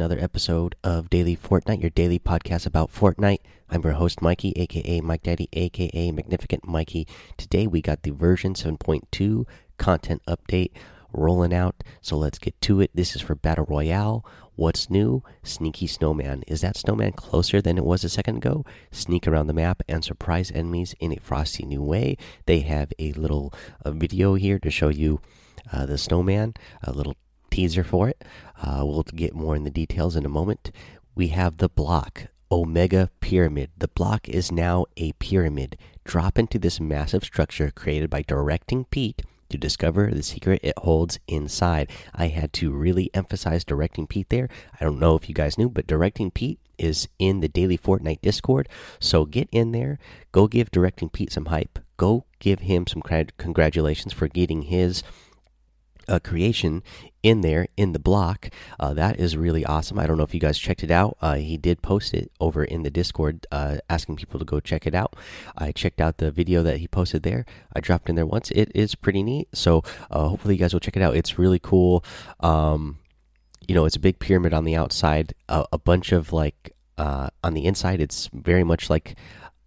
Another episode of Daily Fortnite, your daily podcast about Fortnite. I'm your host, Mikey, aka Mike Daddy, aka Magnificent Mikey. Today we got the version 7.2 content update rolling out. So let's get to it. This is for Battle Royale. What's new? Sneaky Snowman. Is that snowman closer than it was a second ago? Sneak around the map and surprise enemies in a frosty new way. They have a little uh, video here to show you uh, the snowman, a little teaser for it. Uh, we'll get more in the details in a moment. We have the block, Omega Pyramid. The block is now a pyramid. Drop into this massive structure created by Directing Pete to discover the secret it holds inside. I had to really emphasize Directing Pete there. I don't know if you guys knew, but Directing Pete is in the Daily Fortnite Discord. So get in there, go give Directing Pete some hype, go give him some congratulations for getting his uh, creation in there in the block. Uh, that is really awesome. I don't know if you guys checked it out. Uh, he did post it over in the Discord, uh, asking people to go check it out. I checked out the video that he posted there. I dropped in there once. It is pretty neat. So uh, hopefully you guys will check it out. It's really cool. Um, you know, it's a big pyramid on the outside. a bunch of like uh, on the inside, it's very much like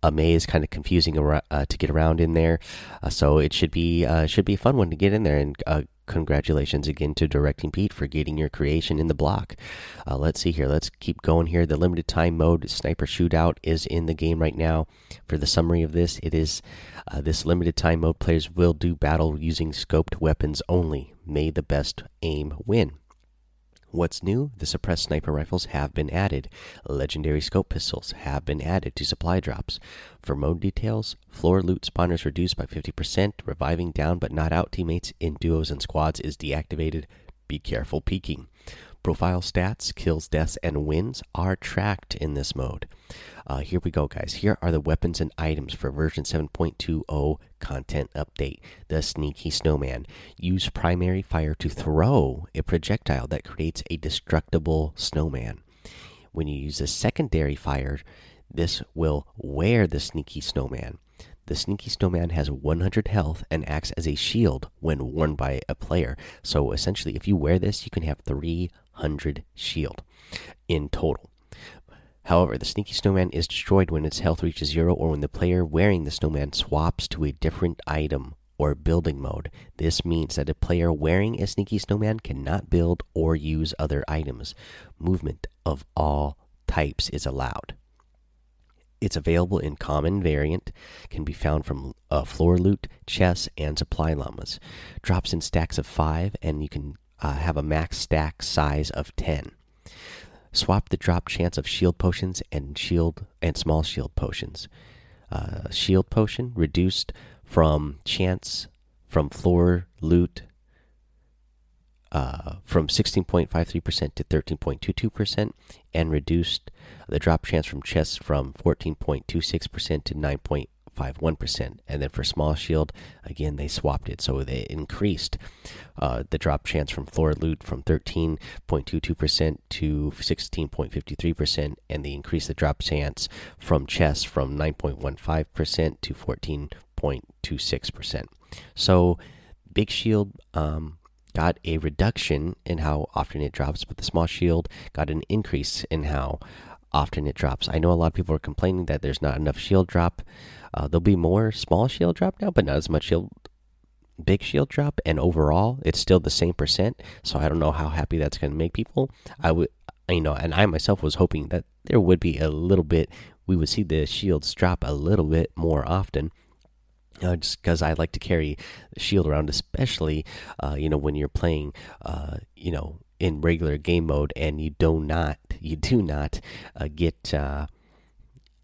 a maze, kind of confusing uh, to get around in there. Uh, so it should be uh, should be a fun one to get in there and congratulations again to Directing Pete for getting your creation in the block. Uh, let's see here. Let's keep going here. The limited time mode sniper shootout is in the game right now. For the summary of this, it is uh, this limited time mode players will do battle using scoped weapons only. May the best aim win. What's new? The suppressed sniper rifles have been added. Legendary scope pistols have been added to supply drops. For mode details, floor loot spawners reduced by 50%, reviving down but not out teammates in duos and squads is deactivated. Be careful peeking. Profile stats, kills, deaths, and wins are tracked in this mode. Uh, here we go, guys. Here are the weapons and items for version 7.20 content update. The Sneaky Snowman. Use primary fire to throw a projectile that creates a destructible snowman. When you use a secondary fire, this will wear the Sneaky Snowman. The Sneaky Snowman has 100 health and acts as a shield when worn by a player. So essentially, if you wear this, you can have 300 shield in total. However, the Sneaky Snowman is destroyed when its health reaches zero or when the player wearing the snowman swaps to a different item or building mode. This means that a player wearing a Sneaky Snowman cannot build or use other items. Movement of all types is allowed. It's available in common variant, can be found from uh, floor loot, chests, and supply llamas. Drops in stacks of 5, and you can uh, have a max stack size of 10. Swap the drop chance of shield potions and shield and small shield potions. Uh, shield potion reduced from chance from floor loot uh, from 16.53% to 13.22%, and reduced the drop chance from chests from 14.26% to 9.51%. And then for small shield, again, they swapped it. So they increased uh, the drop chance from floor loot from 13.22% to 16.53%, and they increased the drop chance from chests from 9.15% to 14.26%. So Big Shield. Um, got a reduction in how often it drops, but the small shield got an increase in how often it drops. I know a lot of people are complaining that there's not enough shield drop. Uh, there'll be more small shield drop now, but not as much shield, big shield drop. And overall, it's still the same percent. So I don't know how happy that's going to make people. I would, you know, and I myself was hoping that there would be a little bit. We would see the shields drop a little bit more often uh, just because I like to carry the shield around, especially uh, you know when you're playing, uh, you know, in regular game mode, and you do not, you do not uh, get, uh,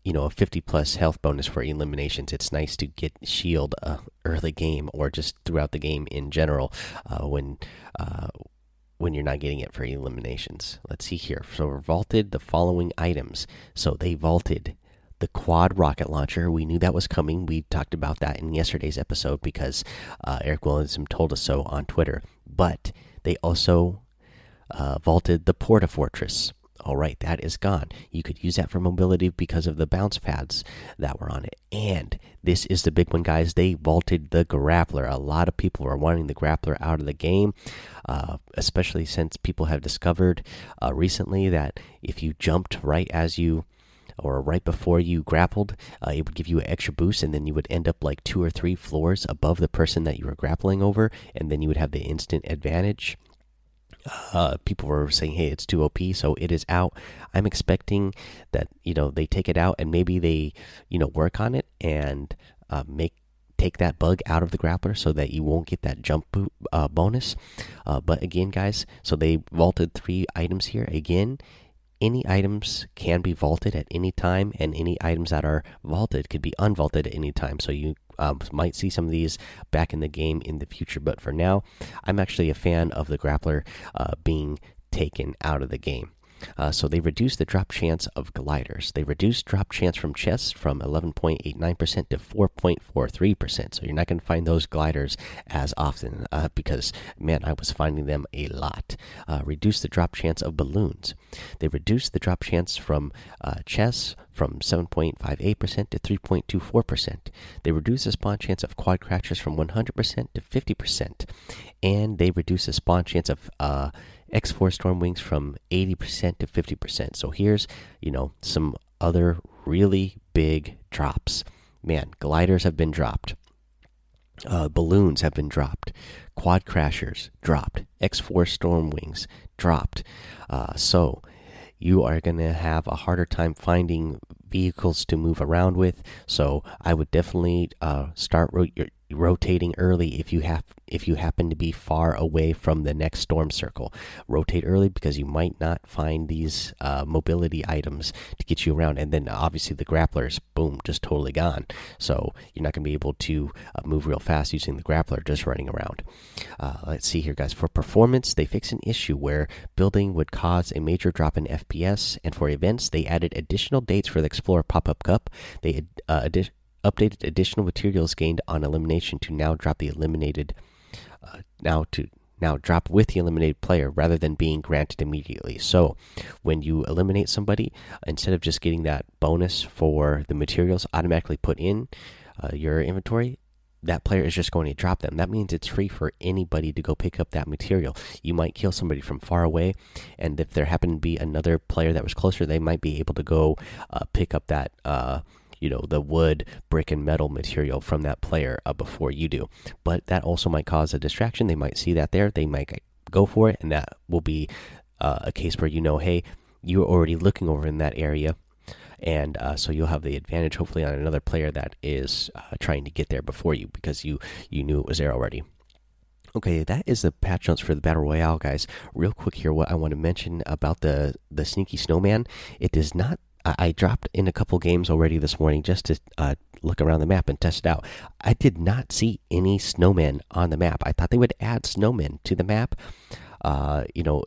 you know, a 50 plus health bonus for eliminations. It's nice to get shield uh, early game or just throughout the game in general when when you're not getting it for eliminations. Let's see here. So vaulted the following items. So they vaulted the quad rocket launcher. We knew that was coming. We talked about that in yesterday's episode because uh, Eric Williamson told us so on Twitter. But they also uh, vaulted the Porta Fortress. All right, that is gone. You could use that for mobility because of the bounce pads that were on it. And this is the big one, guys. They vaulted the grappler. A lot of people are wanting the grappler out of the game, uh, especially since people have discovered uh, recently that if you jumped right as you or right before you grappled, uh, it would give you an extra boost, and then you would end up like two or three floors above the person that you were grappling over, and then you would have the instant advantage. Uh, people were saying, "Hey, it's too OP," so it is out. I'm expecting that you know they take it out and maybe they you know work on it and uh, make take that bug out of the grappler so that you won't get that jump uh, bonus. Uh, but again, guys, so they vaulted three items here. Again, any items can be vaulted at any time, and any items that are vaulted could be unvaulted at any time. So you um, might see some of these back in the game in the future. But for now, I'm actually a fan of the grappler uh, being taken out of the game. Uh, so they reduced the drop chance of gliders. They reduced drop chance from chests from 11.89% to 4.43%. So you're not going to find those gliders as often uh, because, man, I was finding them a lot. Uh, the drop chance of balloons. They reduced the drop chance from uh, chests from 7.58% to 3.24%. They reduced the spawn chance of quad crashers from 100% to 50%. And they reduced the spawn chance of uh, X4 Stormwings from 80% to 50%. So here's, you know, some other really big drops. Man, gliders have been dropped. Uh, balloons have been dropped. Quad crashers dropped. X4 Stormwings dropped. Uh, so you are going to have a harder time finding vehicles to move around with. So I would definitely uh, start ro rotating early if you have if you happen to be far away from the next storm circle. Rotate early because you might not find these uh, mobility items to get you around, and then obviously the grapplers, boom, just totally gone. So you're not going to be able to uh, move real fast using the grappler just running around. Uh, let's see here, guys. For performance, they fix an issue where building would cause a major drop in FPS, and for events, they added additional dates for the Explorer Pop Up Cup. They uh, updated additional materials gained on elimination to now drop the eliminated uh, now to now drop with the eliminated player rather than being granted immediately. So, when you eliminate somebody, instead of just getting that bonus for the materials automatically put in uh, your inventory, that player is just going to drop them. That means it's free for anybody to go pick up that material. You might kill somebody from far away, and if there happened to be another player that was closer, they might be able to go uh, pick up that uh, you know the wood brick and metal material from that player uh, before you do. But that also might cause a distraction. They might see that there. They might go for it and that will be uh, a case where you know hey you're already looking over in that area and uh, so you'll have the advantage hopefully on another player that is uh, trying to get there before you because you you knew it was there already. Okay, that is the patch notes for the battle royale, guys. Real quick here, what I want to mention about the the sneaky snowman, it does not I, dropped in a couple games already this morning just to uh, look around the map and test it out. I did not see any snowmen on the map. I thought they would add snowmen to the map. Uh, you know,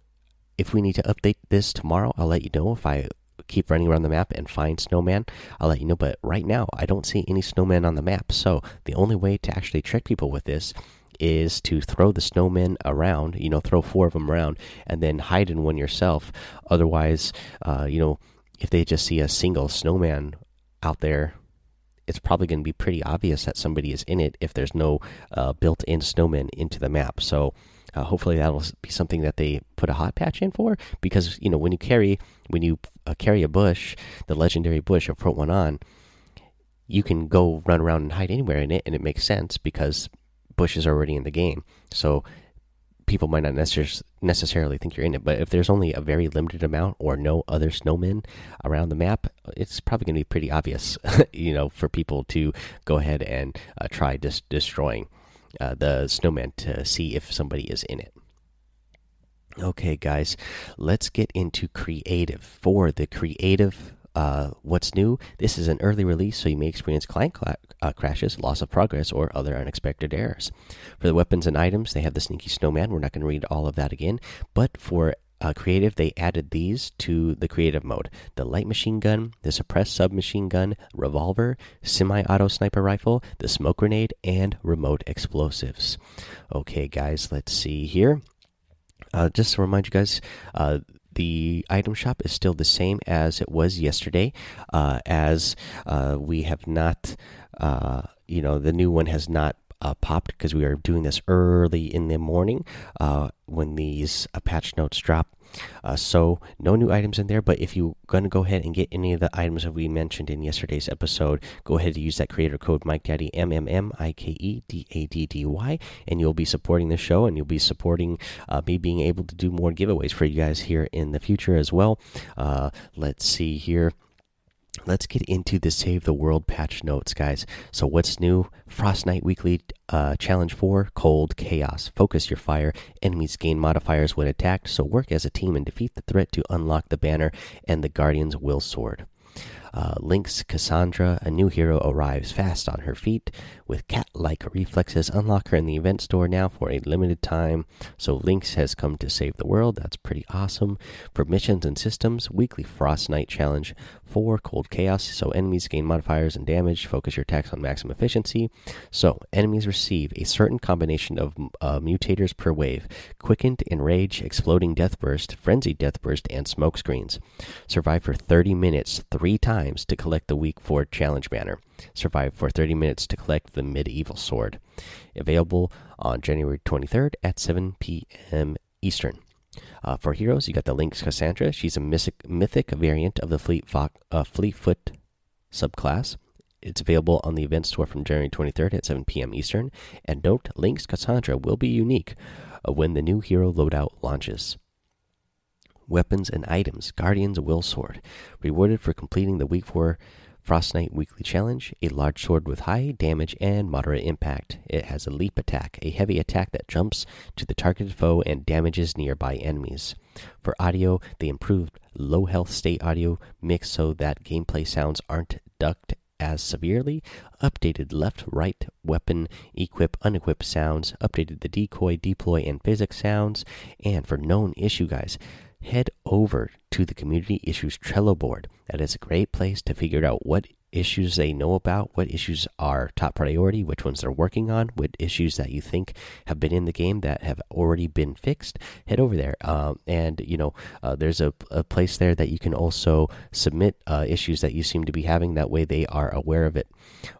if we need to update this tomorrow, I'll let you know. If I keep running around the map and find snowman, I'll let you know. But right now, I don't see any snowmen on the map. So the only way to actually trick people with this is to throw the snowmen around. You know, throw four of them around and then hide in one yourself. Otherwise, uh, you know if they just see a single snowman out there, it's probably going to be pretty obvious that somebody is in it if there's no uh, built-in snowman into the map. So uh, hopefully that'll be something that they put a hot patch in for because you know when you carry when you uh, carry a bush, the legendary bush, or put one on, you can go run around and hide anywhere in it, and it makes sense because bush is already in the game. So people might not necessarily think you're in it. But if there's only a very limited amount or no other snowmen around the map, it's probably going to be pretty obvious, you know, for people to go ahead and uh, try destroying uh, the snowman to see if somebody is in it. Okay, guys, let's get into creative. For the creative uh, what's new? This is an early release, so you may experience client uh, crashes, loss of progress, or other unexpected errors. For the weapons and items, they have the Sneaky Snowman. We're not going to read all of that again, but for uh, creative, they added these to the creative mode the light machine gun, the suppressed submachine gun, revolver, semi auto sniper rifle, the smoke grenade, and remote explosives. Okay, guys, let's see here. Uh, just to remind you guys, uh, the item shop is still the same as it was yesterday, uh, as uh, we have not, uh, you know, the new one has not uh, popped because we are doing this early in the morning uh, when these uh, patch notes drop. Uh, so no new items in there, but if you're going to go ahead and get any of the items that we mentioned in yesterday's episode, go ahead and use that creator code Mike Daddy M M M I K E D A D D Y, and you'll be supporting the show, and you'll be supporting uh, me being able to do more giveaways for you guys here in the future as well. Uh, let's see here let's get into the save the world patch notes guys. So what's new? Frost knight weekly uh, challenge 4 cold chaos. Focus your fire. Enemies gain modifiers when attacked. So work as a team and defeat the threat to unlock the banner and the guardian's will sword uh, Lynx Kassandra, a new hero, arrives fast on her feet with cat like reflexes. Unlock her in the event store now for a limited time. So, Lynx has come to save the world. That's pretty awesome. For missions and systems, weekly Frost Knight challenge for Cold Chaos. So, enemies gain modifiers and damage. Focus your attacks on maximum efficiency. So, enemies receive a certain combination of uh, mutators per wave Quickened, Enrage, Exploding Death Burst, Frenzied Death Burst, and Smoke Screens. Survive for 30 minutes, three times times to collect the Week 4 Challenge banner. Survive for 30 minutes to collect the Medieval Sword. Available on January 23rd at 7 p.m. Eastern. Uh, for heroes, you got the Lynx Kassandra. She's a mythic, mythic variant of the Fleet Fo uh, Fleetfoot subclass. It's available on the event store from January 23rd at 7 p.m. Eastern. And note, Lynx Kassandra will be unique uh, when the new hero loadout launches weapons, and items. Guardian's Will Sword. Rewarded for completing the Week 4 Frost Knight Weekly Challenge. A large sword with high damage and moderate impact. It has a leap attack, a heavy attack that jumps to the targeted foe and damages nearby enemies. For audio, they improved low health state audio mix so that gameplay sounds aren't ducked as severely, updated left right weapon equip unequip sounds, updated the decoy, deploy, and physics sounds, and for known issue guys, head over to the community issues Trello board. That is a great place to figure out what issues they know about, what issues are top priority, which ones they're working on, what issues that you think have been in the game that have already been fixed. Head over there, um, and you know uh, there's a, a, place there that you can also submit uh, issues that you seem to be having. That way they are aware of it.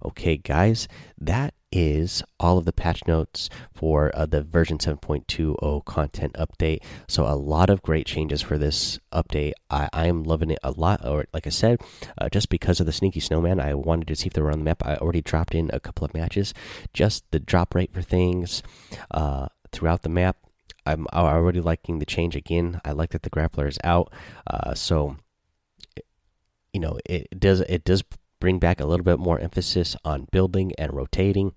Okay, guys, that is all of the patch notes for uh, the version 7.20 content update. So, a lot of great changes for this update. I, am loving it a lot. Or, like I said, uh, just because of the Sneaky Snowman, I wanted to see if they were on the map. I already dropped in a couple of matches. Just the drop rate for things uh, throughout the map. I'm already liking the change again. I like that the grappler is out. Uh, so, you know, it does it does bring back a little bit more emphasis on building and rotating.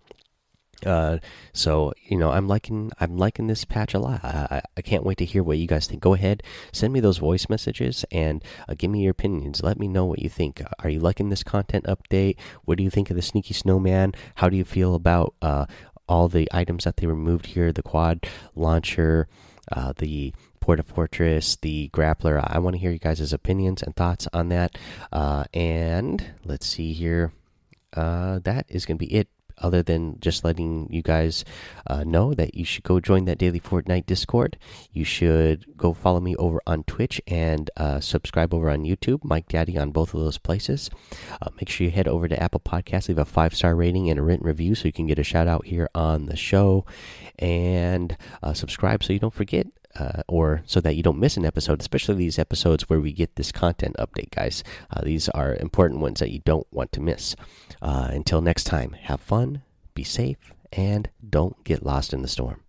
Uh, so you know, I'm liking I'm liking this patch a lot. I, I can't wait to hear what you guys think. Go ahead, send me those voice messages and uh, give me your opinions. Let me know what you think. Are you liking this content update? What do you think of the Sneaky Snowman? How do you feel about uh, all the items that they removed here? The quad launcher, uh, the Porta Fortress, the Grappler. I want to hear you guys' opinions and thoughts on that. Uh, and let's see here. Uh, that is going to be it. Other than just letting you guys uh, know that you should go join that daily Fortnite Discord, you should go follow me over on Twitch and uh, subscribe over on YouTube, Mike Daddy on both of those places. Uh, make sure you head over to Apple Podcasts, leave a five star rating and a written review so you can get a shout out here on the show, and uh, subscribe so you don't forget uh, or so that you don't miss an episode, especially these episodes where we get this content update, guys. Uh, these are important ones that you don't want to miss. Uh, until next time, have fun, be safe, and don't get lost in the storm.